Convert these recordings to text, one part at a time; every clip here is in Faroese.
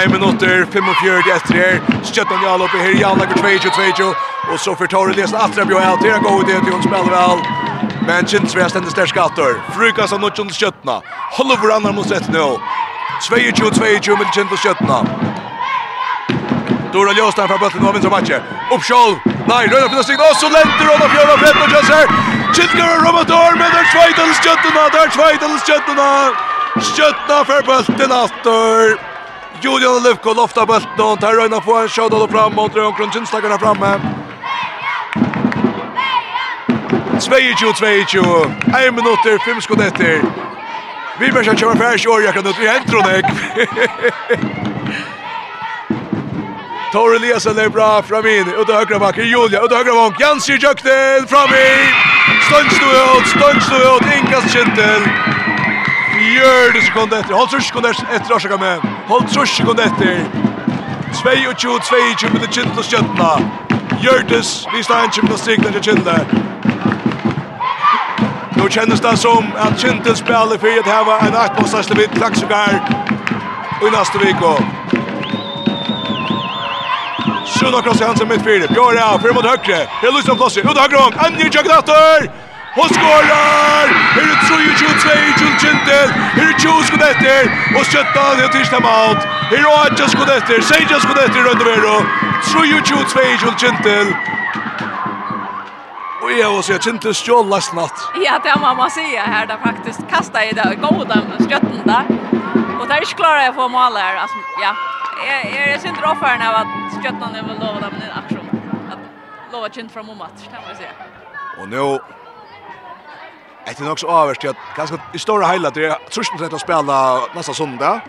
1 minutter, 45 etter her. Skjøtten Jarl oppe her, Jarl lager 22-22. Og så får Torre lesen Atra Bjørn Alt. Her går det til hun spiller vel. Men kjent vi Kinsvea stender stersk skatter. Frukas av Nutsjon til skjøtten. Holder for andre mot rett nå. 22-22 med kjent til Stjøttena. Dora Ljøstein fra Bøtlen og vinner matchen. Oppskjold. Nei, Røyna finner stig. Og så lenter Røyna Fjørn og Fred og Kjøsser. Kjentgar og Romator, men det er tveit av Skjøttena. Det er tveit av Skjøttena. Skjøttena fra Bøtlen atter. Julian Lövko loftar bulten. Tar röjna på en shot och fram mot Rönkron. Kynstakarna framme. 22-22. En minutter, fem skott etter. Vi bør ikke kjøre færre kjør, jeg kan ut. Vi henter henne, ikke? Tor Eliasen er bra fram in. Ut av högra backen, Julia. Ut av högra backen, Jansi Jöktel. Fram in. Stönts du ut, stönts du ut. Inkast Kjentel. Fjörde sekund etter. Håll sekund etter, Arsaka med. Hold trus sekund etter. 22-22 med det kjentla skjøttena. Gjørtes, vi står en kjentla strikna til kjentla. Nå kjennes det som at kjentla spiller for at ha en 8-målstasle vidt klaksugar i neste viko. kross i Hansen mitt fire. Bjørn av, fire mot høyre. Her lyser han plass. Ut av høyre hånd. Enn i og skårar! Her er 3-2-2 Jules Kintel, her er 20 skudd etter, og Skjøtta, det er tirsdag mat. Her er 8 skudd etter, 6 skudd etter i Røndevero. 3-2-2 Jules Kintel. Och jag vill säga Kintel stjål last natt. Ja, det må man säga här, där faktiskt kastade i det goda skjøtten där. Och det är inte klara jag får mål här, alltså, ja. Jag är inte råfaren av att skjøtten är väl lovade med en aktion. Att lova Gentil framåt, kan man säga. Och nu Det är också överst att ganska i stora hela det trusten rätt att spela nästa söndag.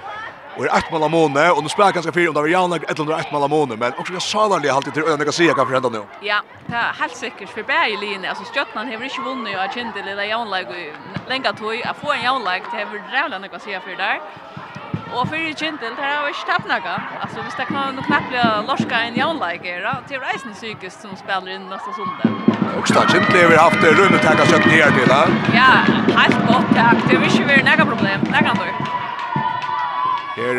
Och är ett mål måne och nu spelar ganska fyra om det var Janne ett eller ett mål måne men också jag sa där alltid till öna Garcia kan förhända nu. Ja, det är helt säkert för Berg linje alltså Stjärnan har inte vunnit och Kindle eller Janne länge tog att få en Janne det har väl Garcia för där. Och för i Kintel, där har vi inte tappt något. Alltså, hvis det kan knappt bli lorska en jaunlägare, till reisen psykiskt som spelar in nästa söndag. Och stad Kintel har vi haft runt att ta sig ner till, där. Ja, helt gott tack. Det är inte vi några problem, det kan du.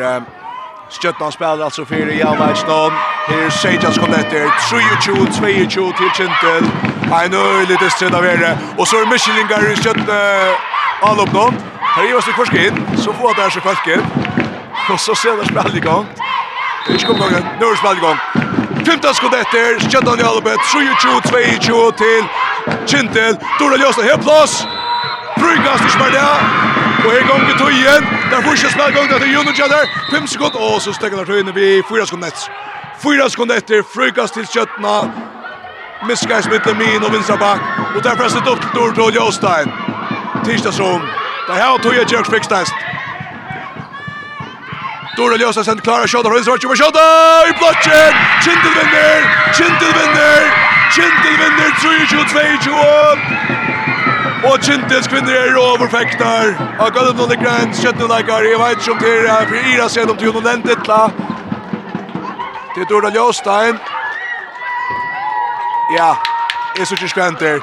Här, Stjötnan spelar alltså för Jan Leitsson. Här Sejas kommer efter 3-2, 2-2 till Kintel. En öjlig distryd av er. Och så är Michelingar i stjötnan. all upp någon. Här är oss i korskinn, så får det här sig folket. Och så ser det spel igång. Det ska gå igång. Nu är spel igång. 15 skott efter. Kjöttan i Albert. 22-22 till Kintel. Dora Ljösen. Helt plats. Brygast i smärda. Och här gånger tog igen. Där får inte spela igång. Det är Juno Kjötter. 5 skott. Och så stäcker där tog vid 4 skott nets. 4 skott efter. Frygas till Kjöttan. Miskar smittar min och vinstra back. Och där frästet upp till Dora Ljösen. Tisdagsson. Det här har tog jag Jörg Dora Ljosa sen klarar skott. Höjsvartjo med skott. I blocken. Kindel vinner. Kindel vinner. Kindel vinner 3-22-22! Og Kindels kvinner er overfektar. Og gulvet noen græns, kjøttene leikar. Jeg vet ikke om det er for Ira sen om til noen titla. Det er Dora Ljostein. Ja, jeg synes ikke skventer.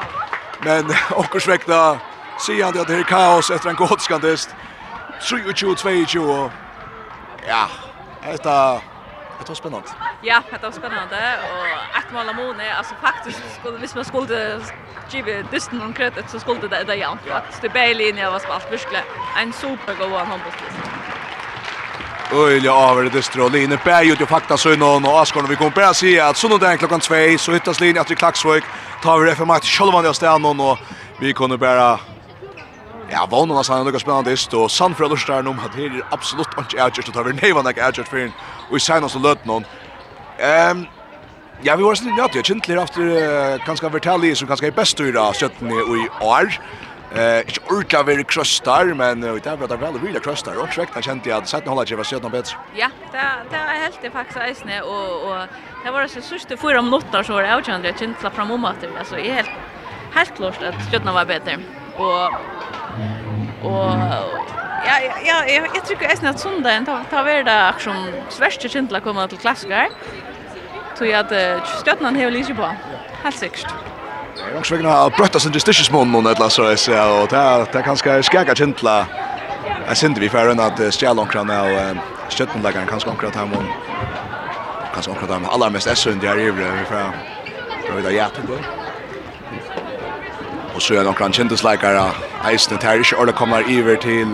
Men Men okkursvekta sier han at det er kaos etter en godskandist. 23-22 Ja, det er Det var spännande. Ja, det var spännande och ett mål om Mone, alltså faktiskt skulle vi man skulle ge dysten någon kredit så skulle det det ja. Att det bäj var spalt verkligen. En supergod han Oj, ja, över det dystra inne på bär ju fakta så någon och Askorn vi kommer bara se att så någon där klockan 2 så hittas linjen att i Klaxvik tar vi det för match själva när stan och vi kommer bara Ja, vånen var sannet lukka spennende ist, og sannfra lustar om at her er absolutt ikke avgjørst, og tar vi nevann ikke avgjørst for henne, og i senast og løt noen. Um, ja, vi var sånn, ja, jeg er kjentlig efter uh, ganske vertelig, som ganske er best ur av 17 i år. Eh, ikke orka veri krøstar, men uh, det var det veldig vilja krøstar, og svekna kjente jeg at setten holda ikke var søtna bedre. Ja, det, det er helt det faktisk eisne, og, og det var det sørste fyra minutter så var det avkjøndre kjentla fram om at det, altså, jeg helt, helt klart at søtna var bedre, og Og ja, ja, jeg, jeg tror ikke at sundagen tar, ta ver det aksjon sverste kjentla komme til klassiker. Tror jeg at uh, støttene har lyset på. Helt sikkert. Det er også vegna av brøtta sin justisjismån noen et ser, og det er kanskje skjæga kjentla. Jeg synes vi færre enn at stjælånkran og støttenleggeren kanskje omkrat her mån. Kanskje omkrat her mån. Allermest essundi her i vi færre. Prøv vi da hjert til det. Och så är någon kan kändes like Eisen isen tar inte eller kommer över till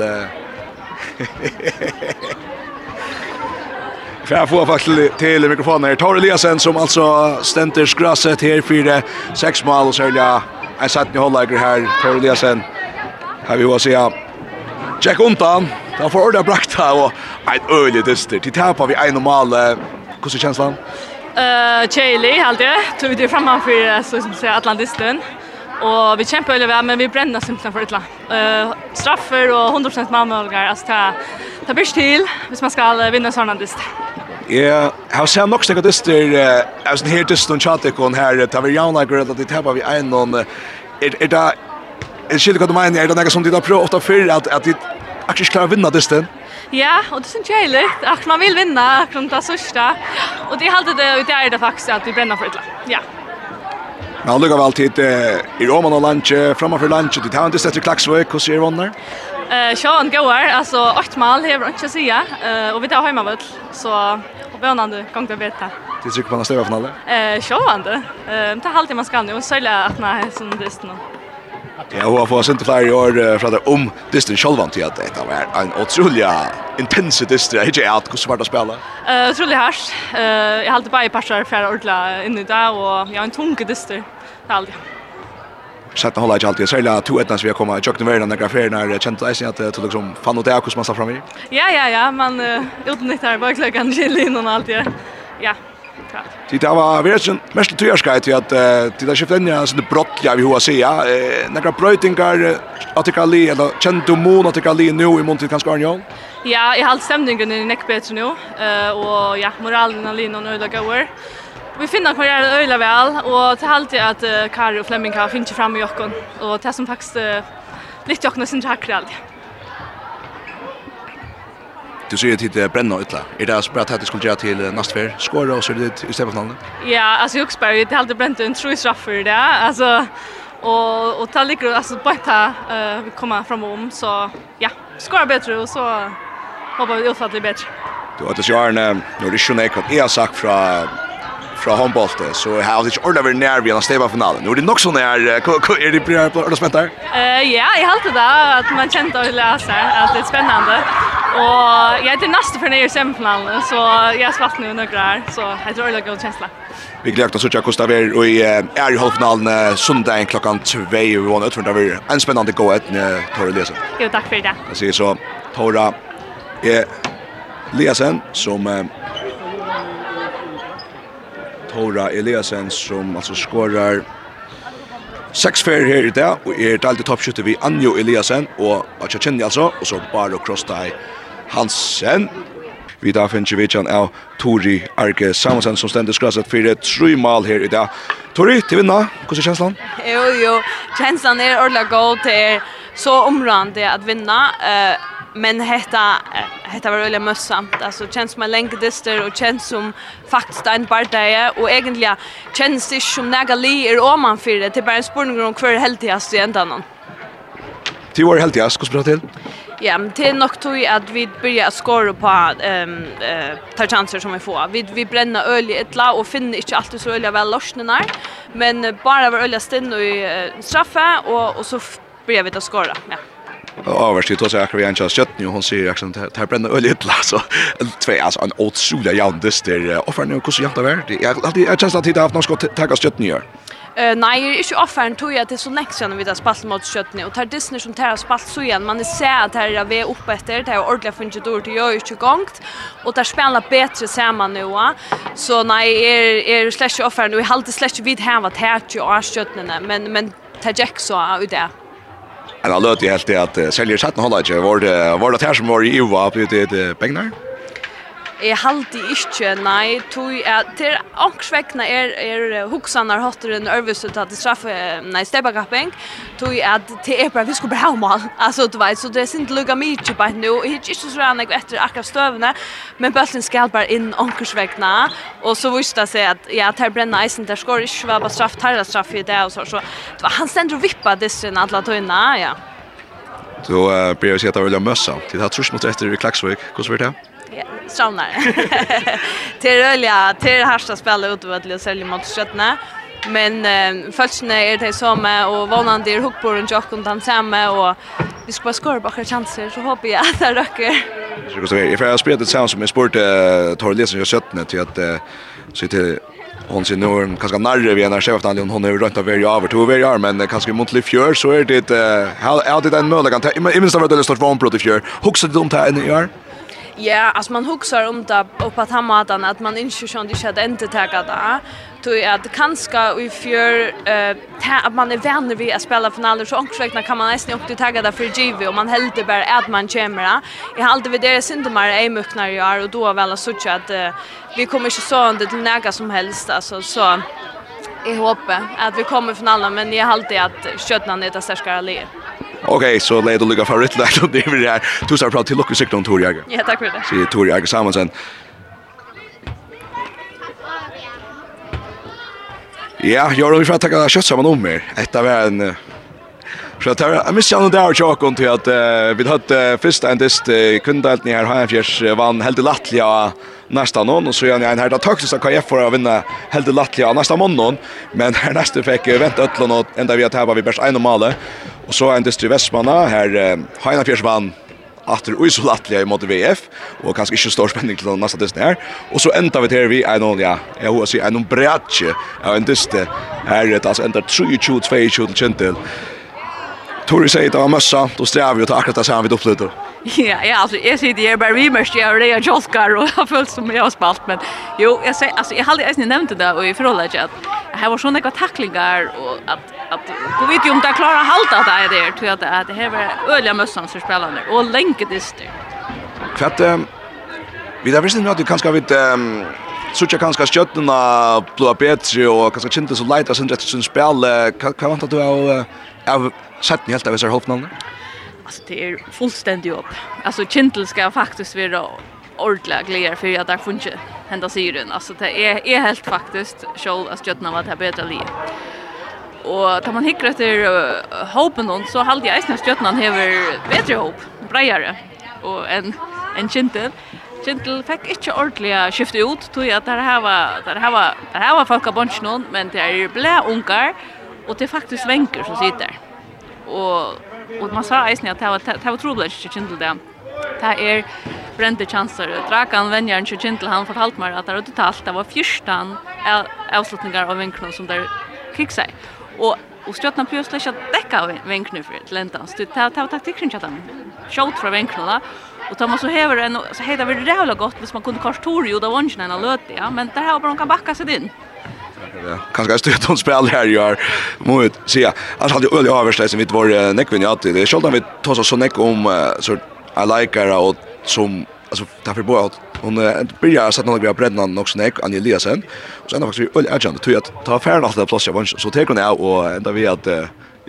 För jag får faktiskt till mikrofonen här. Tar Eliasen som alltså ständer skrasset här för sex mål och så jag en satt ni håller här. Tar Eliasen här vi var så Check undan. Där får ordet här och ett öligt dyster. Till tappar vi en normal hur så känslan? Eh, Chile, halt det. Tog det framför så som säger Atlantisten. Och vi kämpar veldig väl men vi brenner simpelthen för illa. Eh straffer och 100% målmöjligheter alltså ta ta bäst til hvis man ska vinna såna dist. Ja, har sett nok det dyster, är alltså här her och chatte kon her, ta vi jauna grad att det här vi en någon er, er det är shit hva du mener, er det noe som de har provat att för att att akkurat klarer klarar vinna disten. Ja, och det syns ju litt, akkurat man vill vinna, att man tar sista. Och det og det er det faktiskt att vi bränner för illa. Ja. Men han lukkar vel i Roman og Lange, framför Lanche, det har inte sett i Klagsvøk, hur ser vannar? Eh, Sean går, alltså åtta mål har att säga. eh och vi tar hemma väl så och vånande gång det bättre. Det tycker man stäva finalen. Eh, Sean det. Eh, ta halvtimme ska nu och sälja att nej som det nu. Ja, hon har fått inte fler år från det om disten självan till att det var en otrolig intense distra. Inte är att hur svårt att spela. Eh, otroligt hårt. Eh, jag har alltid bara passar för ordla in i dag och jag har en tung distra. Aldrig. Sätta hålla jag alltid. Sälja två ettans vi kommer. Jag kunde vara det där färden när jag kände att jag tog liksom fan åt det hur man sa fram i. Ja ja ja, man utnyttjar bara klockan till innan allt det. Ja. Det där var version mest tyrskaj till att det där skiftet ner så det brott jag vi hur säga några brötingar att det kan le eller du mon att det kan le nu i Monte kanske Arnjon. Ja, jag har stämningen i neck bättre nu eh och ja, moralen är linon och det går. Vi finner hva gjør det øyla vel, og til alltid at uh, Kari og Flemming har finnet fram i jokken, og til som faktisk uh, litt jokken er sin takker alltid. Du sier til det brenner utla. Er det altså bare at det skulle gjøre til neste fer? Skåre og så er det i stedet for Ja, altså jeg husker det er alltid brent en tro i straffer det. Altså, og, og ta ligger altså bare ta uh, komme frem om, så ja, skåre bedre, og så håper vi utfattelig bedre. Du, har det sier Arne, når det ikke er noe jeg har sagt fra fra håndbollet, så jeg har ikke ordentlig vært nær vi en stedet finalen. Nå er det nok sånn her, er det bra på ordentlig spent her? Ja, jeg har alltid det, at man kjente å lese, at det er spennende. Og jeg er til neste for nere semifinalen, så jeg har svart noen nøkker her, så jeg tror det er god kjensla. Vi gleder oss til å det er, og jeg er i halvfinalen søndag klokken 2, og vi vant å være en spennende gå etter Tore Lesen. Jo, takk for det. Jeg sier så, Tore, Lesen, som Tora Eliasen som alltså skorar sex fair här i dag och är alltid toppskytte vi Anjo Eliasen och Achachendi alltså och så bara och cross Krostai Hansen Vi da finnes vi kjenn av Tori Arke Samuelsen som stendet skrasset for et mal her i dag. Tori, til vinna, hvordan er kjenslan? Jo, jo, kjenslan er ordentlig god til så omrande at vinna. Uh, men hetta hetta var öliga mössamt alltså känns som en längdister och känns som faktiskt en bardaje och egentligen känns det som några är om man för det till bara en spurning om kvar helt i hast ända Till var helt i hast skulle till Ja, men det är nog tog att vi börjar skåra på ehm eh ta chanser som vi får. Vi vi bränner öl i ettla och finner inte alltid så öliga väl lossnar, men bara var öliga stinn och straffa och och så börjar vi ta skåra. Ja överst till så akkurat en chans shot nu hon säger action det här bränner öl ett så två alltså en otrolig jandest där offrar nu hur så jävla värd jag hade jag känns att hitta haft något skott tagga shot nu Eh nej, det är inte offern tror jag att det är så nekst sen vi där spalt mot kjøttene, og tar Disney som tar spalt så igjen, Man ser at her er vi oppe etter, det er ordentlig funnet dår til gjør ikke gongt, og det gör ju inte gångt och där spelar bättre samman nu. Så nej, är är slash offern och i halt slash vid här vad til å ha kjøttene, men men tar ikke så ut det en han løte helt til at selger 17 holdet ikke. Var det, var det her som var i UVA på det pengen? Jeg halde ikke, nei, tog jeg, til ångsvekkene er, er hoksanar hotter en øvelse til at det straffe, nei, stebakapping, tog jeg at det er bare, vi skulle bare ha mål, altså, du vet, så det er sint lukka mykje på et nu, jeg er ikke så rann jeg etter akkurat støvene, men bøllen skal bare inn ångsvekkene, og så viste det seg at, ja, der brenner eisen, der skår ikke var bare straff, der straff i det, og så, så, det var, han stender og vippa distrin alle tøyna, ja. Så uh, blir jeg å si at det var veldig møssa, til det her trusmot etter i Klagsvik, hvordan blir det? stramnar. det är till det är harsta spela ut vad det säljer mot skötna. Men eh, följsna är det som är och vanande är hookborn och jocken den samma och vi ska bara skora bara chanser så hoppas jag att det räcker. Jag ska säga, jag spelat ett sound som är sport eh, tar lesen jag skötna till att eh, så till hon ser nu en kanske närre vi när chef han hon är runt av varje över två varje år men kanske mot fjör så är det eh, how out it and möjligen. Jag I det av det stort vanbrott i fjör. Huxade de där i år. Ja, alltså man huxar om det och på att matan att man inte sånt inte hade inte tagit det. är att kanske vi för eh att man är vänner vid att spela finaler så också kan man nästan inte ta det för GV och man helt bara att man kommer. Jag har alltid vid det symptomer är muknar jag och då väl så att vi kommer inte sönder till näga som helst alltså så jag hoppas att vi kommer finalen men jag har alltid att köttna ner det starkare. Okej, så leder du lycka för rätt där då det är det här. Du ska prata till Lukas Sikton Tor Jäger. Ja, tack för det. Så Tor Jäger Samuelsson. Ja, jag har ju ta kött samman om mer. Detta var en Så att jag missar honom där och tjock till att vi hade första en dist ni här Hajfjärs vann helt lattliga nästa någon och så gör ni en här där tack så kan jag få vinna helt lattliga nästa måndag men här nästa fick vänta ötlon och ända vi att här var vi bäst en normale Og så endes til Vestmanna, her eh, Heina Fjersvann, atter og isolatlige mot VF, og kanskje ikke stor spenning til den neste dysten her. Og så enda vi til vi en og, ja, jeg vil si en og bretje av en dyste her, altså enda 23-22 til kjentil. Tori sier det var møssa, då strever vi jo til akkurat det samme vi opplevde. Ja, ja, alltså jag sitter här bara remerst jag har det jag jolkar och jag föll som jag har spalt men jo, jag säger alltså jag hade ens nämnt det där och i förhållande till att här var såna tacklingar och att att gå vet ju om det klara halta där det är tror att det här var öliga mössan som spelande och länkedister. Kvatt vi där visste nog att kanske vet ehm Sucha kanska skjötna blåa betri og kanska kjente så leita sin rett sin spel. Hva vantar du av av setten helt av disse hoppnavnene? alltså det är fullständigt upp. Alltså Kintel ska faktiskt vara ordla glädje för att det funkar hända syren. Alltså det är är helt faktiskt själv att stötna vad det bättre liv. Och tar man hickar efter uh, hopen så halde jag nästan stjärnan häver bättre hopp, bredare. Och en en Kintel Kintel fick inte ordentligt skifte ut, tog at det här var det här var folk av bunch noen, men det är blä ungar, och det är faktiskt vänker som sitter. Och Och man sa att at det var, det var trolig ikke kjent til det. Det er brente chanser. Drakan vänjer inte kjent han fortalt mig att det var totalt, det var fyrstan avslutningar av vinkene som der kikk Och och og plus prøvde slett ikke dekka vinkene för til endans. Det tar tar ikke at han skjøt fra vinkene da. Så häver en, så heter det rævla gott, hvis man kunne kvartor ju då vannsjene en löt, ja. Men det här bara kan backa sig in. Ja, kanske är stöd hon spelar här gör mot se alltså hade öliga överstäs som vi var neckvin jag det är själva vi tar så neck om så I like her och som alltså därför bara att hon börjar sätta några grejer på också neck Annie Eliasen. Och sen faktiskt öliga agent tror jag ta färd att det plats jag vann så tar hon av och ända vi att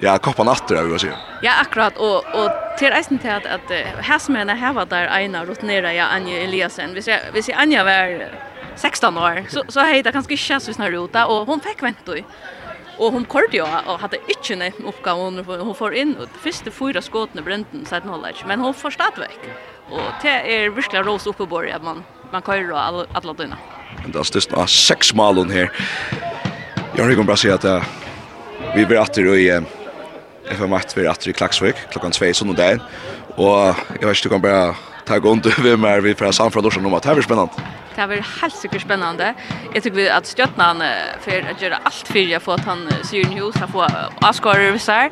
Ja, koppa natter över och så. Ja, akkurat. Och och till resten till att att här som henne här var där ena rutinera ja Anja Eliasen. Vi ser vi ser Anja var 16 år. Så så hejda kanske känns så snör ruta och hon fick vänta i. Och hon körde ju och hade inte en uppgåva hon hon får in och första fyra skotten bränden så att hålla men hon får stad veck och det är verkligen ros uppe på att man man kan ju alla alla dina men det är just av sex hon här jag har ju bara sett att vi blir åter i FM att vi åter i Klaxvik klockan 2 där. och jag vet inte kan bara ta gå under med vi för samfråd och så det är spännande Det har vært helt sikkert spennende. Jeg tycker vi at Stjøtnan for å gjøre alt for å få at han syr en hus, få avskåret hvis her.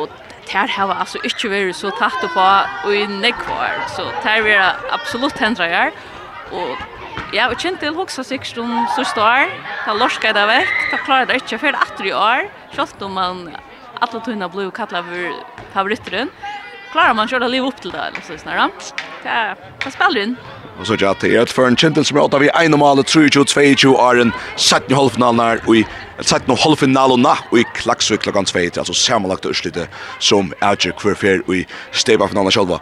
Og det her har altså ikke vært så tatt på og i nekvar. Så det her vil absolutt hendre her. Og ja, og kjent til hoksa sikkert om så står. Det lorska det vekk, Da klarer det ikke for etter i år. Selv om man alle tunna ble kallar for favoritteren klarar man själv att leva upp till det eller så snarare. Det är det spelar in. Og så gjør det et for en kjentel som er åtta vi ene malet 22-22 åren 17 halvfinalen her og i 17 halvfinalen og i klaksvik klokkan 2 altså samanlagt urslitet som er ikke hver fer og i steba finalen sjølva.